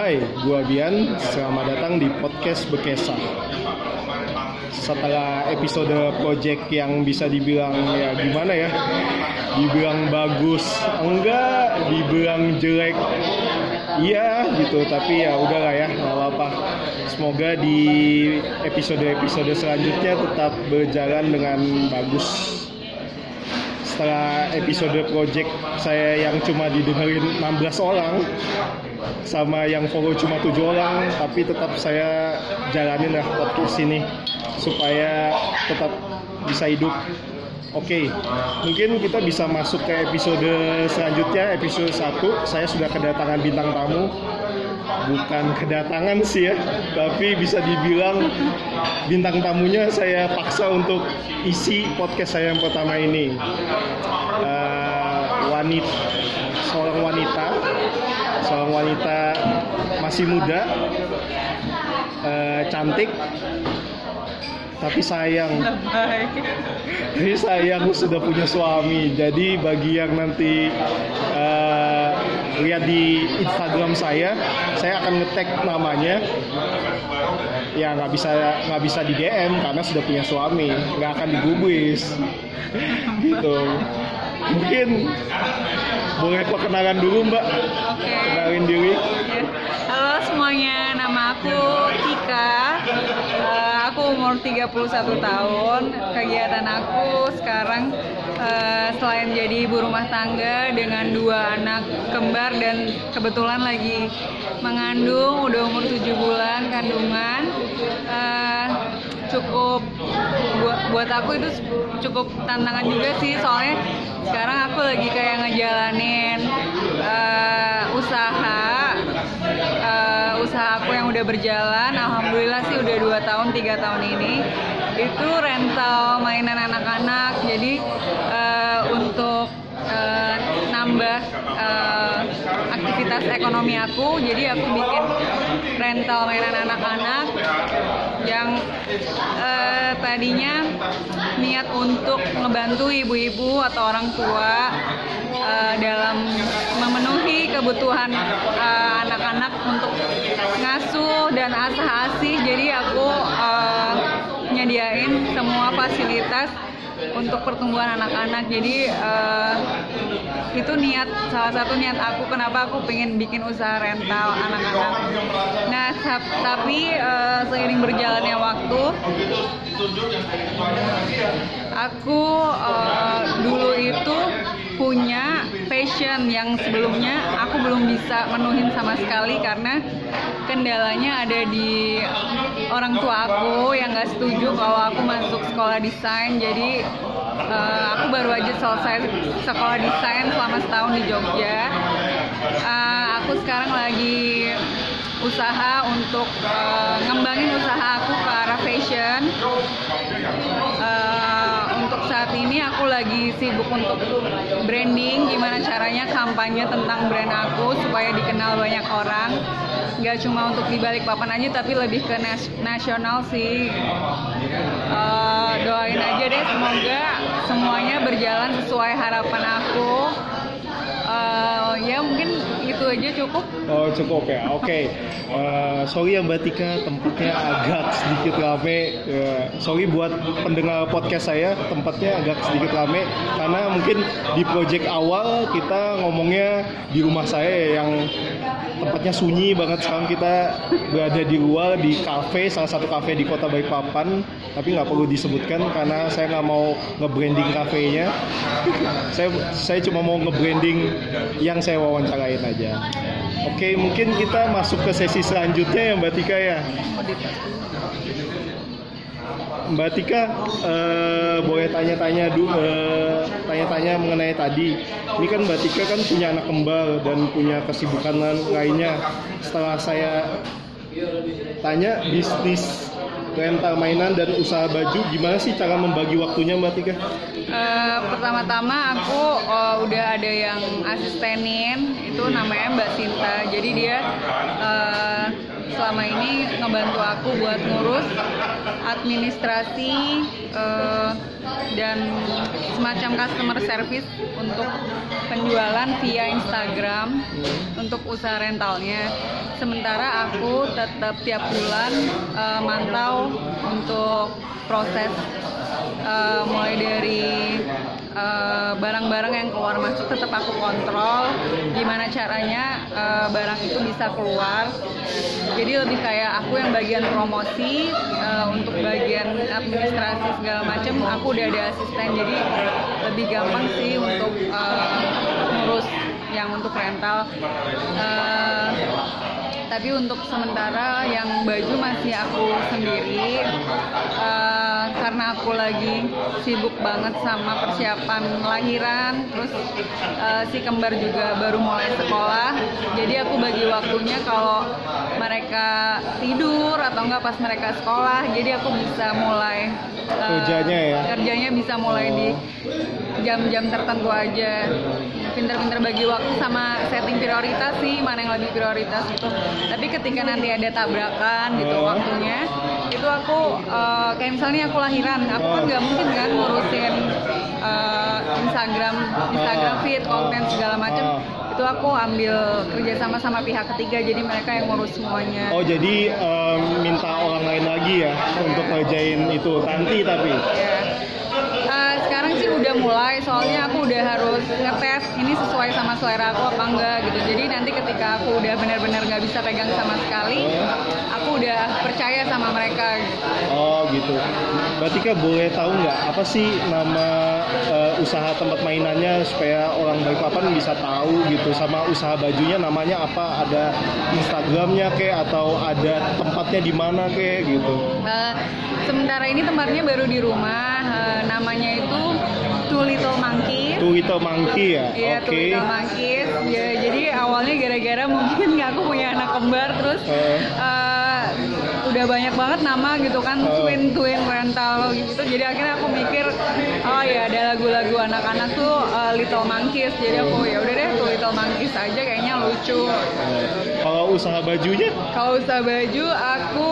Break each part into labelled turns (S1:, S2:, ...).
S1: Hai, gua Bian. Selamat datang di podcast Bekesa. Setelah episode project yang bisa dibilang ya gimana ya? Dibilang bagus, enggak, dibilang jelek. Iya gitu, tapi ya udahlah ya, nggak apa-apa. Semoga di episode-episode selanjutnya tetap berjalan dengan bagus setelah episode project saya yang cuma didengerin 16 orang sama yang follow cuma tujuh orang tapi tetap saya jalanin lah podcast ini supaya tetap bisa hidup Oke, mungkin kita bisa masuk ke episode selanjutnya, episode 1. Saya sudah kedatangan bintang tamu. Bukan kedatangan sih ya, tapi bisa dibilang bintang tamunya saya paksa untuk isi podcast saya yang pertama ini. Uh, wanita, seorang wanita, seorang wanita masih muda, uh, cantik, tapi sayang. Tapi sayang sudah punya suami. Jadi bagi yang nanti uh, lihat di Instagram saya saya akan ngetek namanya ya nggak bisa nggak bisa di DM karena sudah punya suami nggak akan digubris gitu mungkin boleh perkenalan dulu mbak
S2: Oke.
S1: kenalin diri
S2: Ya. Halo semuanya, nama aku Tika. Eh, aku umur 31 tahun. Kegiatan aku sekarang eh, selain jadi ibu rumah tangga dengan dua anak kembar dan kebetulan lagi mengandung, udah umur 7 bulan kandungan. Eh, cukup buat buat aku itu cukup tantangan juga sih soalnya sekarang aku lagi kayak ngejalanin eh, usaha eh, usaha aku yang udah berjalan alhamdulillah sih udah dua tahun tiga tahun ini itu rental mainan anak-anak. Jadi eh, untuk eh, nambah eh, aktivitas ekonomi aku jadi aku bikin rental mainan anak-anak yang eh, tadinya niat untuk ngebantu ibu-ibu atau orang tua eh, dalam memenuhi kebutuhan anak-anak untuk ngasuh dan asah-asih. Jadi aku nyediain semua fasilitas untuk pertumbuhan anak-anak. Jadi eh, itu niat salah satu niat aku kenapa aku pengen bikin usaha rental anak-anak. Nah tapi eh, seiring berjalannya waktu aku eh, dulu itu punya passion yang sebelumnya aku belum bisa menuhin sama sekali karena kendalanya ada di orang tua aku yang gak setuju kalau aku masuk sekolah desain. Jadi eh, aku baru aja selesai sekolah desain selama setahun di Jogja. Eh, aku sekarang lagi usaha untuk eh, ngembangin usaha aku ke arah fashion Eh, untuk saat ini aku lagi sibuk untuk branding gimana caranya kampanye tentang brand aku supaya dikenal banyak orang. Nggak cuma untuk di balik papan aja tapi lebih ke nas- nasional sih. Eh, doain aja deh semoga semuanya berjalan sesuai harapan aku. Eh, ya mungkin itu aja cukup
S1: Oh cukup ya, oke. Eh, sorry ya Mbak Tika, tempatnya agak sedikit rame. Eh, sorry buat pendengar podcast saya, tempatnya agak sedikit rame karena mungkin di project awal kita ngomongnya di rumah saya yang tempatnya sunyi banget. Sekarang kita berada di luar di cafe, salah satu cafe di kota Balikpapan, tapi nggak perlu disebutkan karena saya nggak mau nge-branding kafenya. saya saya cuma mau nge-branding yang saya wawancarain aja. Oke, mungkin kita masuk ke sesi selanjutnya ya Mbak Tika ya. Mbak Tika, eh, boleh tanya-tanya dulu, eh, tanya-tanya mengenai tadi. Ini kan Mbak Tika kan punya anak kembar dan punya kesibukan lainnya. Setelah saya tanya bisnis rental mainan dan usaha baju, gimana sih cara membagi waktunya Mbak Tika?
S2: Eh, pertama-tama aku eh, udah ada yang asistenin itu namanya Mbak Sinta jadi dia eh, selama ini ngebantu aku buat ngurus administrasi eh, dan semacam customer service untuk penjualan via Instagram untuk usaha rentalnya. Sementara aku tetap tiap bulan eh, mantau untuk proses eh, mulai dari eh, barang-barang yang keluar masuk tetap aku kontrol. Gimana caranya eh, barang itu bisa keluar. Jadi lebih kayak aku yang bagian promosi eh, untuk bagian administrasi segala macam aku udah ada asisten. Jadi lebih gampang sih untuk eh, ngurus yang untuk rental. Eh, tapi untuk sementara yang baju masih aku sendiri. Eh, karena aku lagi sibuk banget sama persiapan lahiran terus eh, si kembar juga baru mulai sekolah jadi aku bagi waktunya kalau mereka tidur atau enggak pas mereka sekolah jadi aku bisa mulai eh,
S1: Kerjanya ya?
S2: kerjanya bisa mulai di jam-jam tertentu aja pinter-pinter bagi waktu sama setting prioritas sih mana yang lebih prioritas gitu tapi ketika nanti ada tabrakan gitu
S1: Oh.
S2: waktunya itu aku eh, kayak misalnya aku lahiran aku kan nggak mungkin kan ngurusin eh, Instagram Instagram
S1: Oh.
S2: feed konten segala macam
S1: Oh.
S2: itu aku ambil kerjasama sama pihak ketiga jadi mereka yang ngurus semuanya
S1: Oh jadi em, minta orang lain lagi ya untuk ngerjain itu Tanti tapi
S2: Ya. Eh, sekarang sih udah mulai soalnya aku udah harus ngetes sesuai sama selera aku apa enggak gitu jadi nanti ketika aku udah benar-benar nggak bisa pegang sama sekali aku udah percaya sama mereka gitu.
S1: Oh gitu. Berarti kak boleh tahu nggak apa sih nama eh, usaha tempat mainannya supaya orang Balikpapan bisa tahu gitu sama usaha bajunya namanya apa? Ada Instagramnya kek atau ada tempatnya di mana kek gitu?
S2: Eh, sementara ini tempatnya baru di rumah eh, namanya itu Two Little Monkeys
S1: Tuh itu Monkey ya?
S2: Iya,
S1: Oke.
S2: Two Little Monkeys. Ya, jadi awalnya gara-gara mungkin aku punya anak kembar terus
S1: Eh.
S2: eh, udah banyak banget nama gitu kan
S1: Oh.
S2: twin twin rental gitu. Jadi akhirnya aku mikir oh ya ada lagu-lagu anak-anak tuh eh, Little Monkeys. Jadi aku ya udah deh Two Little Monkeys aja kayaknya lucu.
S1: Kalau usaha bajunya?
S2: Kalau usaha baju aku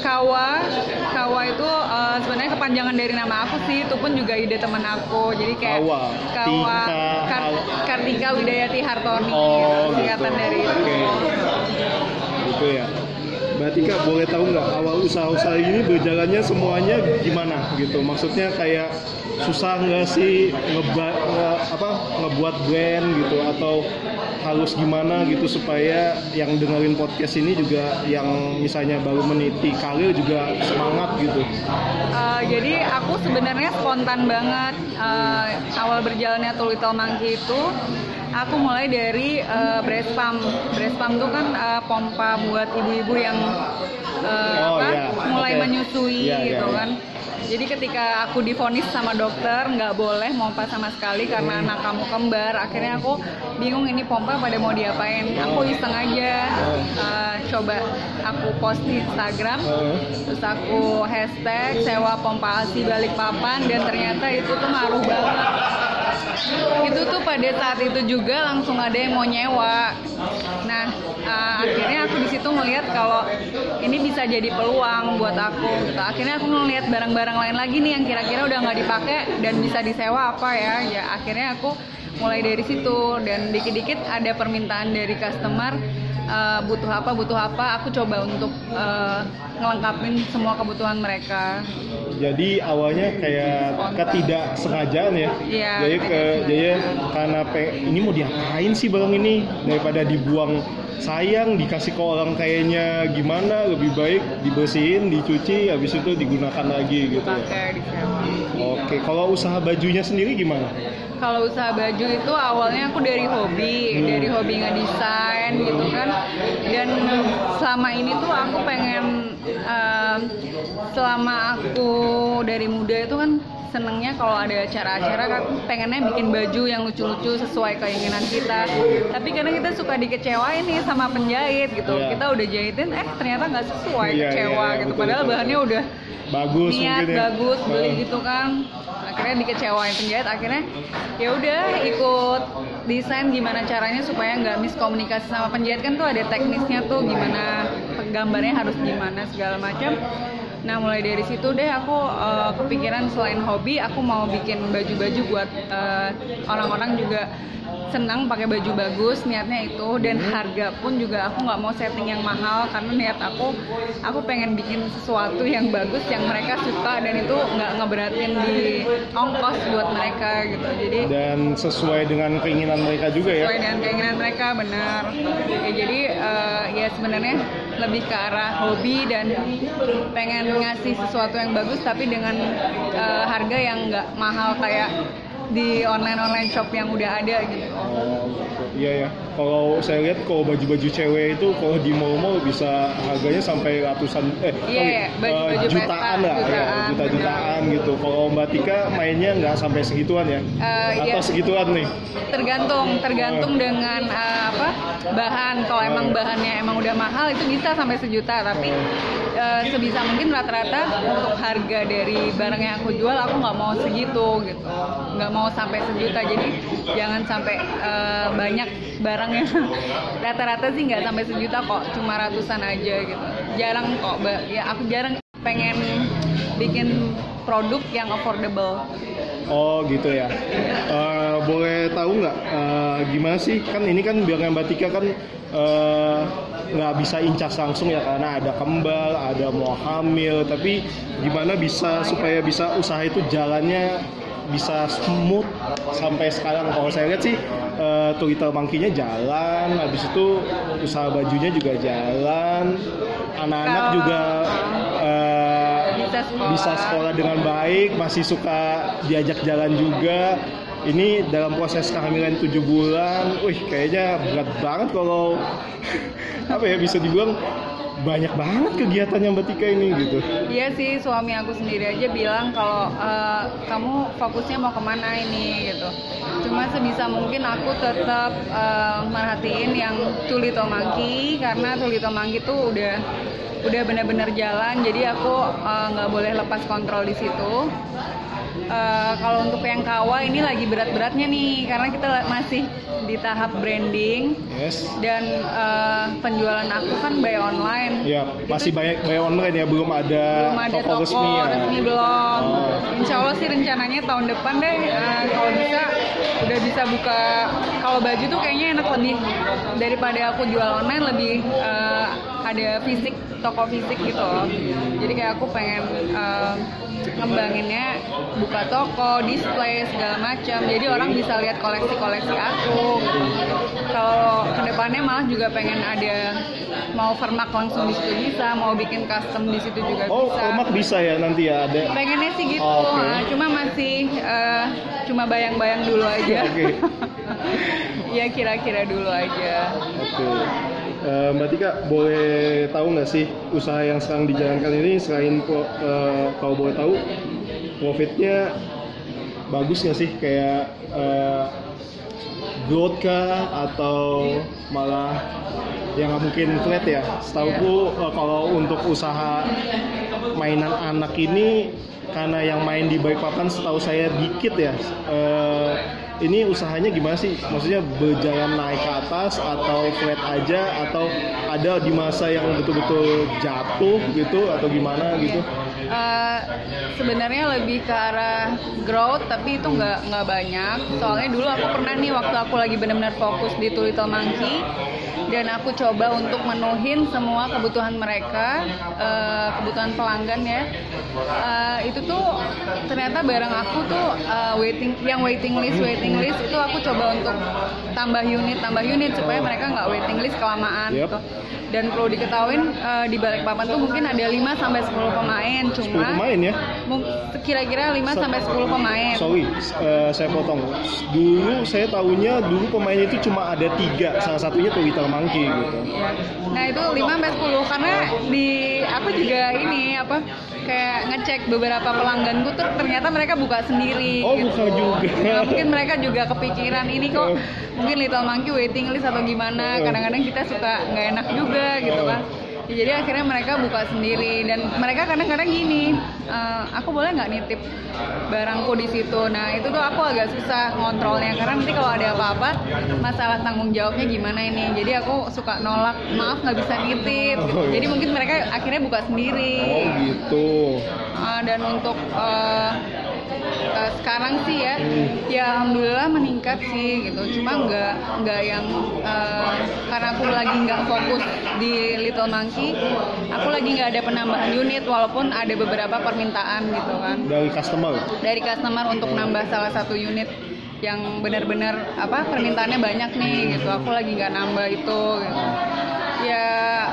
S2: Kawa, Kawa itu eh, sebenarnya kepanjangan dari nama aku sih, itu pun juga ide teman aku. Jadi kayak
S1: Kawa,
S2: Kawa,
S1: Tika,
S2: Kar-. Kartika Widayati Hartoni,
S1: Oh,
S2: singkatan
S1: gitu.
S2: dari itu.
S1: Oke. Gitu ya. Berarti kak boleh tahu nggak awal usaha-usaha ini berjalannya semuanya gimana gitu? Maksudnya kayak susah nggak sih ngeba, nge- apa ngebuat brand gitu atau harus gimana gitu supaya yang dengerin podcast ini juga yang misalnya baru meniti karir juga semangat gitu.
S2: Eh, jadi aku sebenarnya spontan banget Eh, awal berjalannya Two Little Monkey itu aku mulai dari eh, breast pump. Breast pump itu kan eh, pompa buat ibu-ibu yang eh,
S1: Oh,
S2: apa,
S1: iya.
S2: mulai
S1: Oke.
S2: menyusui
S1: Iya, iya,
S2: gitu
S1: iya.
S2: kan. Jadi ketika aku divonis sama dokter nggak boleh pompa sama sekali karena anak kamu kembar, akhirnya aku bingung ini pompa pada mau diapain. Aku iseng aja eh, coba aku post di Instagram terus aku hashtag sewa pompa ASI balik papan dan ternyata itu tuh ngaruh banget itu tuh pada saat itu juga langsung ada yang mau nyewa. Nah uh, akhirnya aku di situ ngelihat kalau ini bisa jadi peluang buat aku gitu. Akhirnya aku ngelihat barang-barang lain lagi nih yang kira-kira udah nggak dipakai dan bisa disewa apa ya. Ya akhirnya aku mulai dari situ dan dikit-dikit ada permintaan dari customer uh, butuh apa butuh apa aku coba untuk uh, ngelengkapin semua kebutuhan mereka.
S1: Jadi awalnya kayak ketidaksengajaan ya.
S2: Iya,
S1: Jadi ke jadi karena pe- ini mau diapain sih barang ini? Daripada dibuang sayang dikasih ke orang kayaknya gimana lebih baik dibersihin dicuci habis itu digunakan lagi gitu ya.
S2: disewa
S1: Oke, kalau usaha bajunya sendiri gimana?
S2: kalau usaha baju itu awalnya aku dari hobi
S1: Hmm.
S2: dari hobi ngedesain gitu kan dan selama ini tuh aku pengen em, selama aku dari muda itu kan senengnya kalau ada acara-acara kan pengennya bikin baju yang lucu-lucu sesuai keinginan kita. Tapi kadang kita suka dikecewain nih sama penjahit gitu.
S1: Iya.
S2: kita udah jahitin eh ternyata nggak sesuai
S1: Iya,
S2: kecewa
S1: iya,
S2: gitu.
S1: betul,
S2: padahal
S1: betul.
S2: bahannya udah
S1: Bagus
S2: niat
S1: mungkin ya.
S2: bagus beli gitu kan. Akhirnya dikecewain penjahit akhirnya ya udah ikut desain gimana caranya supaya nggak miskomunikasi sama penjahit. Kan tuh ada teknisnya tuh gimana gambarnya harus gimana segala macam nah mulai dari situ deh aku uh, kepikiran selain hobi aku mau bikin baju-baju buat uh, orang-orang juga senang pakai baju bagus niatnya itu. Dan harga pun juga aku nggak mau setting yang mahal karena niat aku aku pengen bikin sesuatu yang bagus yang mereka suka dan itu nggak ngeberatin di ongkos buat mereka gitu. Jadi
S1: dan sesuai dengan keinginan mereka juga ya?
S2: Sesuai dengan keinginan mereka benar. Ya, jadi uh, ya sebenarnya lebih ke arah hobi dan pengen ngasih sesuatu yang bagus tapi dengan uh, harga yang nggak mahal kayak di online online shop yang udah ada gitu.
S1: Oh. Iya ya. Kalau saya lihat kalau baju-baju cewek itu kalau di mall-mall bisa harganya sampai ratusan eh
S2: Iya, iya. Baju-baju
S1: eh, jutaan
S2: pesta,
S1: lah ya,
S2: jutaan,
S1: juta-jutaan gitu. Kalau Mbak Tika mainnya nggak sampai segituan ya?
S2: Eh,
S1: Atau
S2: iya.
S1: segituan nih?
S2: Tergantung, tergantung dengan uh, apa bahan. Kalau emang bahannya emang udah mahal itu bisa sampai sejuta. Tapi uh, sebisa mungkin rata-rata untuk harga dari barang yang aku jual aku nggak mau segitu gitu, nggak mau sampai sejuta. Jadi jangan sampai uh, banyak barang yang rata-rata sih nggak sampai sejuta kok, cuma ratusan aja gitu. Jarang kok, ya aku jarang pengen bikin produk yang affordable.
S1: Oh gitu ya. Eh, boleh tahu nggak eh, gimana sih? Kan ini kan biarnya Mbak Tika kan nggak bisa incas langsung ya karena ada kembal, ada mau hamil. Tapi gimana bisa supaya bisa usaha itu jalannya bisa smooth sampai sekarang? Kalau saya lihat sih eh, Twitter Monkey-nya jalan, habis itu usaha bajunya juga jalan, anak-anak juga eh,
S2: Bisa sekolah.
S1: bisa sekolah dengan baik, masih suka diajak jalan juga. Ini dalam proses kehamilan 7 bulan, wih kayaknya berat banget kalau apa ya bisa dibilang banyak banget kegiatannya Mbak Tika ini gitu.
S2: Iya sih suami aku sendiri aja bilang kalau eh, kamu fokusnya mau ke mana ini gitu. Cuma sebisa mungkin aku tetap eh, merhatiin yang Tulito Monkey karena Tulito Monkey tuh udah udah benar-benar jalan jadi aku eh, nggak boleh lepas kontrol di situ. Eh, kalau untuk yang kawa ini lagi berat-beratnya nih karena kita masih di tahap branding
S1: Yes.
S2: dan eh, penjualan aku kan by online.
S1: Ya, masih banyak banyak online ya, belum ada,
S2: belum ada
S1: toko,
S2: toko
S1: resmi ya.
S2: belum.
S1: Oh.
S2: Insya Allah sih rencananya tahun depan deh eh, kalau bisa udah bisa buka. Kalau baju tuh kayaknya enak lebih daripada aku jual online lebih eh, ada fisik toko fisik gitu loh. Jadi kayak aku pengen eh, ngembanginnya buka toko, display segala macam. Jadi orang bisa lihat koleksi-koleksi aku. gitu. Kalau ke depannya malah juga pengen ada mau vermak langsung di situ bisa, mau bikin custom di situ juga
S1: Oh,
S2: bisa.
S1: komak bisa ya nanti ya ada.
S2: Pengennya sih gitu,
S1: Oh, oke.
S2: nah, cuma masih eh, cuma bayang-bayang dulu aja. Ya kira-kira dulu aja.
S1: Oke. Eh, Mbak Tika boleh tahu nggak sih usaha yang sekarang dijalankan ini selain eh, kalau boleh tahu profitnya bagus nggak sih kayak eh, growth kah atau malah yang nggak mungkin flat ya? Setahuku eh, kalau untuk usaha mainan anak ini karena yang main di Balikpapan setahu saya dikit ya. Eh, ini usahanya gimana sih? Maksudnya berjalan naik ke atas atau flat aja atau ada di masa yang betul-betul jatuh gitu atau gimana gitu?
S2: Eh, sebenarnya lebih ke arah growth tapi itu nggak nggak banyak soalnya dulu aku pernah nih waktu aku lagi benar-benar fokus di Two Little Monkey dan aku coba untuk menuhin semua kebutuhan mereka eh, kebutuhan pelanggan ya Eh, itu tuh ternyata barang aku tuh eh, waiting yang waiting list waiting list itu aku coba untuk tambah unit tambah unit supaya mereka nggak waiting list kelamaan
S1: Yep.
S2: gitu dan perlu diketahui eh, di Balikpapan tuh mungkin ada 5 sampai 10 pemain
S1: 10
S2: cuma
S1: pemain ya?
S2: Kira-kira 5 sampai 10 pemain.
S1: Sorry, eh, saya potong. Dulu saya tahunya dulu pemain itu cuma ada tiga, salah satunya tuh Little Monkey gitu.
S2: Nah, itu 5 sampai 10 karena di aku juga ini apa kayak ngecek beberapa pelangganku tuh ternyata mereka buka sendiri
S1: Oh,
S2: gitu.
S1: buka juga.
S2: Nah, mungkin mereka juga kepikiran ini kok
S1: Oh.
S2: mungkin Little Monkey waiting list atau gimana.
S1: Oh.
S2: Kadang-kadang kita suka nggak enak juga gitu kan. Ya, jadi akhirnya mereka buka sendiri dan mereka kadang-kadang gini, "Eh, aku boleh nggak nitip barangku di situ. Nah itu tuh aku agak susah ngontrolnya karena nanti kalau ada apa-apa masalah tanggung jawabnya gimana ini. Jadi aku suka nolak, maaf nggak bisa nitip.
S1: Iya.
S2: Jadi mungkin mereka akhirnya buka sendiri.
S1: Oh gitu.
S2: Ah, dan untuk eh, eh, sekarang sih ya, ya alhamdulillah meningkat sih gitu. Cuma nggak nggak yang eh, karena aku lagi nggak fokus di Little Monkey, aku lagi nggak ada penambahan unit walaupun ada beberapa permintaan gitu kan
S1: Dari customer.
S2: dari customer untuk nambah salah satu unit yang benar-benar apa permintaannya banyak nih gitu. Aku lagi nggak nambah itu. Gitu. Ya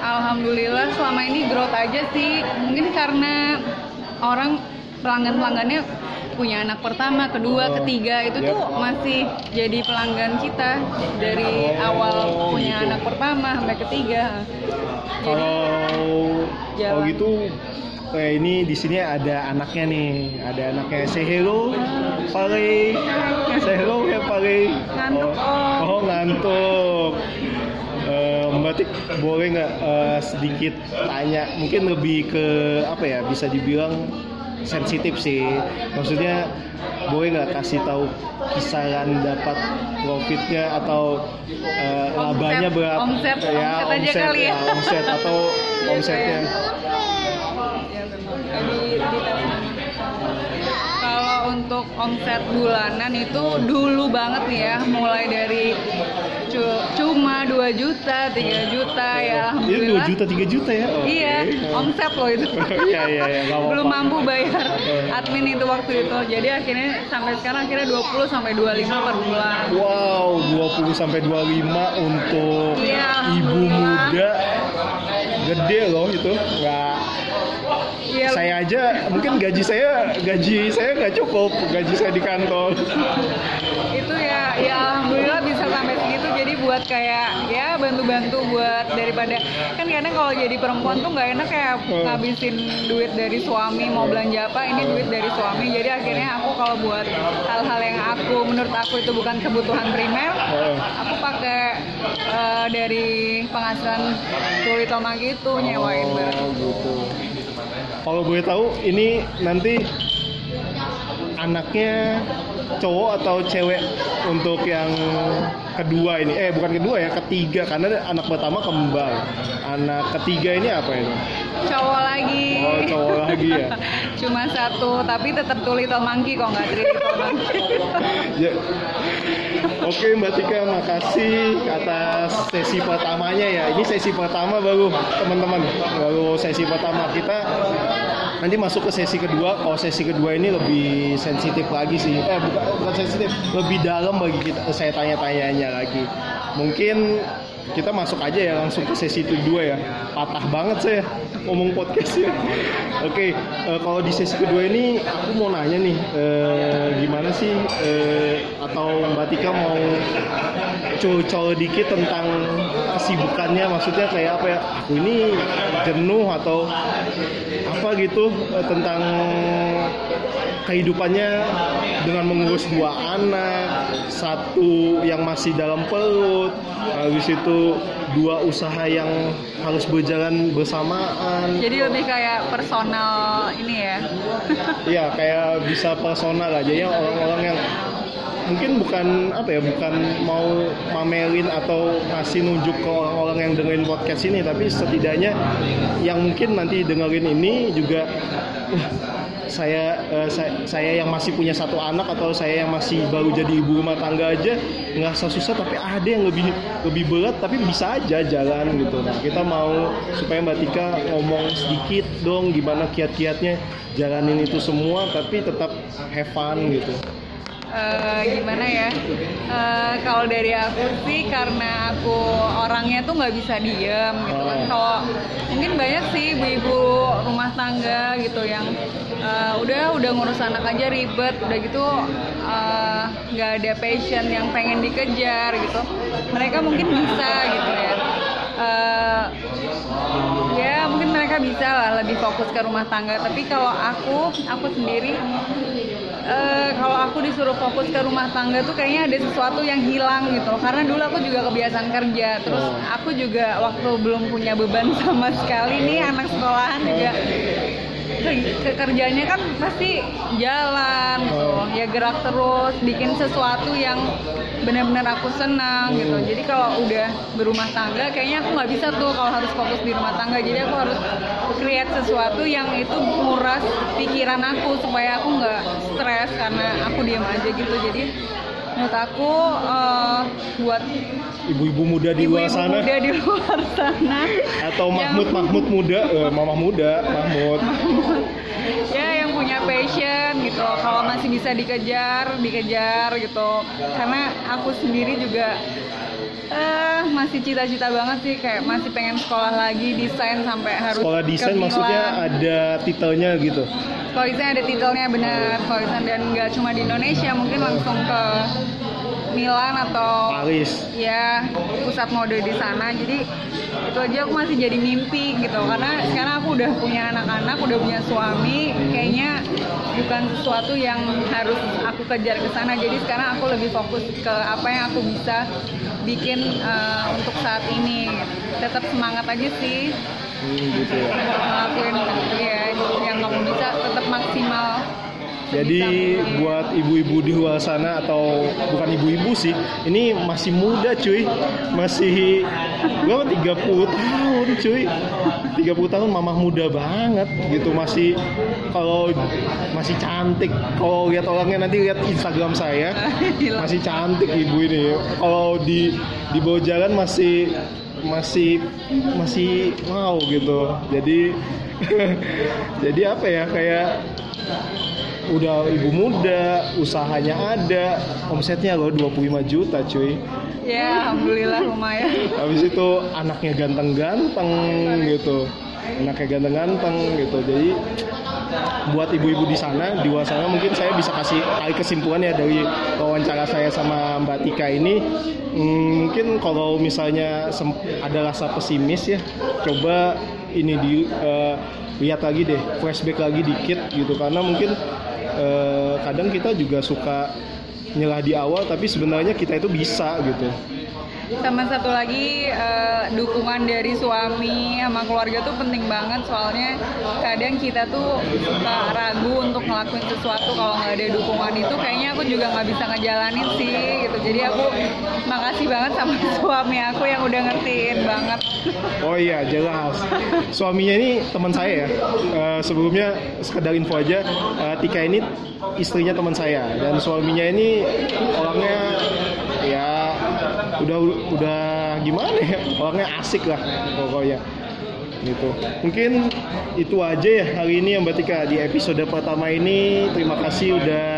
S2: alhamdulillah selama ini growth aja sih. Mungkin karena orang pelanggan-pelanggannya punya anak pertama, kedua,
S1: Oh,
S2: ketiga itu
S1: yep.
S2: tuh masih jadi pelanggan kita dari
S1: Oh,
S2: awal punya
S1: gitu.
S2: anak pertama sampai ketiga.
S1: Kalau kalau gitu kayak ini di sini ada anaknya nih, ada anaknya say hello, Pare, say hello ya Pare.
S2: Ngantuk,
S1: oh, oh ngantuk. Eh, Mbak Tik boleh nggak eh, sedikit tanya, mungkin lebih ke apa ya bisa dibilang sensitif sih. Maksudnya boleh nggak kasih tahu kisaran dapat profitnya atau eh, labanya berapa?
S2: omset,
S1: ya,
S2: omset aja kali ya.
S1: omset atau omsetnya.
S2: Ya, Kalau untuk omset bulanan itu dulu banget nih ya, mulai dari cu- cuma 2 juta, 3 juta ya
S1: Ini 2
S2: alhamdulillah.
S1: juta, 3 juta ya? Oke.
S2: Iya, omset loh itu.
S1: Iya, iya, iya.
S2: Belum mampu bayar
S1: Eh.
S2: admin itu waktu itu. Jadi akhirnya sampai sekarang akhirnya 20 sampai 25 per bulan.
S1: Wow, 20 sampai 25 untuk
S2: Iya,
S1: ibu
S2: alhamdulillah.
S1: muda. Gede loh itu. Nggak
S2: Iya,
S1: saya aja mungkin gaji saya gaji saya nggak cukup gaji saya di kantor
S2: itu ya ya alhamdulillah bisa sampai segitu jadi buat kayak ya bantu-bantu buat daripada kan kadang kalau jadi perempuan tuh nggak enak kayak
S1: Hmm.
S2: ngabisin duit dari suami mau belanja apa ini duit dari suami jadi akhirnya aku kalau buat hal-hal yang aku menurut aku itu bukan kebutuhan primer
S1: Heeh.
S2: aku pakai eh, dari penghasilan kulit omang gitu nyewain barang
S1: Oh, gitu. Kalau boleh tahu ini nanti anaknya cowok atau cewek untuk yang kedua ini? Eh bukan kedua ya, ketiga karena anak pertama kembar. Anak ketiga ini apa ini?
S2: cowok lagi
S1: Oh, cowok lagi ya.
S2: cuma satu tapi tetap tuh little monkey kok nggak little monkey
S1: Ya. Oke Mbak Tika, makasih atas sesi pertamanya ya. Ini sesi pertama baru teman-teman, baru sesi pertama kita nanti masuk ke sesi kedua. Kalau sesi kedua ini lebih sensitif lagi sih. Eh bukan, bukan sensitif, lebih dalam bagi kita. Saya tanya-tanyanya lagi. Mungkin kita masuk aja ya langsung ke sesi kedua ya. Patah banget saya ngomong podcastnya. Oke, eh, kalau di sesi kedua ini aku mau nanya nih, eh, gimana sih eh, atau Mbak Tika mau col-col dikit tentang kesibukannya, maksudnya kayak apa ya? Aku ini jenuh atau apa gitu eh, tentang kehidupannya dengan mengurus dua anak, satu yang masih dalam perut, habis itu dua usaha yang harus berjalan bersamaan.
S2: Jadi lebih kayak personal ini ya.
S1: Iya, kayak bisa personal aja ya orang-orang yang mungkin bukan apa ya, bukan mau mamelin atau ngasih nunjuk ke orang-orang yang dengerin podcast ini, tapi setidaknya yang mungkin nanti dengerin ini juga "Wah, saya, eh, saya saya yang masih punya satu anak atau saya yang masih baru jadi ibu rumah tangga aja nggak usah susah tapi ada yang lebih lebih berat tapi bisa aja jalan gitu. Nah kita mau supaya mbak Tika ngomong sedikit dong gimana kiat-kiatnya jalanin itu semua tapi tetap have fun gitu
S2: Eh, gimana ya? Eh, kalau dari aku sih karena aku orangnya tuh nggak bisa diem gitu kan.
S1: Oh.
S2: Kalau mungkin banyak sih ibu-ibu rumah tangga gitu yang eh, udah udah ngurus anak aja ribet, udah gitu nggak ada passion yang pengen dikejar gitu. Mereka mungkin bisa gitu ya. Eh, ya mungkin mereka bisa lah lebih fokus ke rumah tangga tapi kalau aku aku sendiri eh, kalau aku disuruh fokus ke rumah tangga tuh kayaknya ada sesuatu yang hilang gitu loh. Karena dulu aku juga kebiasaan kerja, terus
S1: Oh.
S2: aku juga waktu belum punya beban sama sekali nih anak sekolahan juga ke- kekerjanya kan pasti jalan gitu
S1: Oh.
S2: ya gerak terus bikin sesuatu yang benar-benar aku senang gitu
S1: Hmm.
S2: jadi kalau udah berumah tangga kayaknya aku nggak bisa tuh kalau harus fokus di rumah tangga jadi aku harus create sesuatu yang itu nguras pikiran aku supaya aku nggak stres karena aku diam aja gitu jadi menurut aku eh, buat
S1: Ibu-ibu muda di luar
S2: ibu-ibu
S1: sana.
S2: muda di luar sana.
S1: Atau
S2: yang-
S1: Mahmud Mahmud muda, eh, mamah muda, Mahmud.
S2: ya punya passion gitu kalau masih bisa dikejar dikejar gitu. Karena aku sendiri juga eh masih cita-cita banget sih. Kayak masih pengen sekolah lagi desain sampai harus
S1: Sekolah desain maksudnya ada titelnya gitu.
S2: kalau desain ada titelnya benar. Kalau desain dan nggak cuma di Indonesia mungkin langsung ke Milan atau
S1: Paris.
S2: ya pusat mode di sana. Jadi itu aja aku masih jadi mimpi gitu. Karena sekarang aku udah punya anak-anak udah punya suami. Kayaknya bukan sesuatu yang harus aku kejar ke sana. Jadi sekarang aku lebih fokus ke apa yang aku bisa bikin eh, untuk saat ini. Tetap semangat aja sih.
S1: Hmm, gitu ya.
S2: ngelakuin ya
S1: Jadi buat ibu-ibu di luar sana atau bukan ibu-ibu sih, ini masih muda cuy. Masih gua 30 tahun cuy. 30 tahun mamah muda banget gitu masih kalau masih cantik. Kalau lihat orangnya nanti lihat Instagram saya masih cantik ibu ini. Kalau di di bawah jalan masih masih masih wow gitu. Jadi jadi apa ya kayak udah ibu muda, usahanya ada, omsetnya loh 25 juta cuy.
S2: ya alhamdulillah lumayan
S1: Habis itu anaknya ganteng-ganteng gitu. Anaknya ganteng-ganteng gitu. Jadi buat ibu-ibu di sana, di luar sana mungkin saya bisa kasih tarik kesimpulan ya dari wawancara saya sama Mbak Tika ini. Hmm, mungkin kalau misalnya ada rasa pesimis ya, coba ini di eh, lihat lagi deh, flashback lagi dikit gitu karena mungkin eh, kadang kita juga suka nyerah di awal tapi sebenarnya kita itu bisa gitu.
S2: Sama satu lagi eh, dukungan dari suami sama keluarga tuh penting banget. Soalnya kadang kita tuh suka ragu untuk ngelakuin sesuatu. Kalau nggak ada dukungan itu kayaknya aku juga nggak bisa ngejalanin sih gitu. Jadi aku makasih banget sama suami aku yang udah ngertiin banget.
S1: Oh iya jelas. Suaminya ini teman saya ya. Eh, sebelumnya sekedar info aja, eh, Tika ini istrinya teman saya. Dan suaminya ini orangnya ya udah udah gimana ya orangnya asik lah pokoknya gitu. Mungkin itu aja ya hari ini yang Mbak Tika di episode pertama ini. Terima kasih udah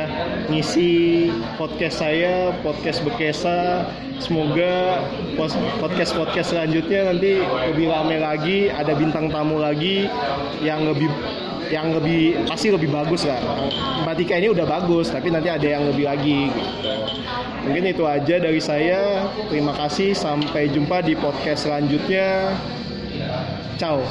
S1: ngisi podcast saya, podcast Bekesa. Semoga podcast-podcast selanjutnya nanti lebih ramai lagi, ada bintang tamu lagi yang lebih yang lebih pasti lebih bagus lah. Mbak ini udah bagus, tapi nanti ada yang lebih lagi gitu. Mungkin itu aja dari saya. Terima kasih, sampai jumpa di podcast selanjutnya. Ciao.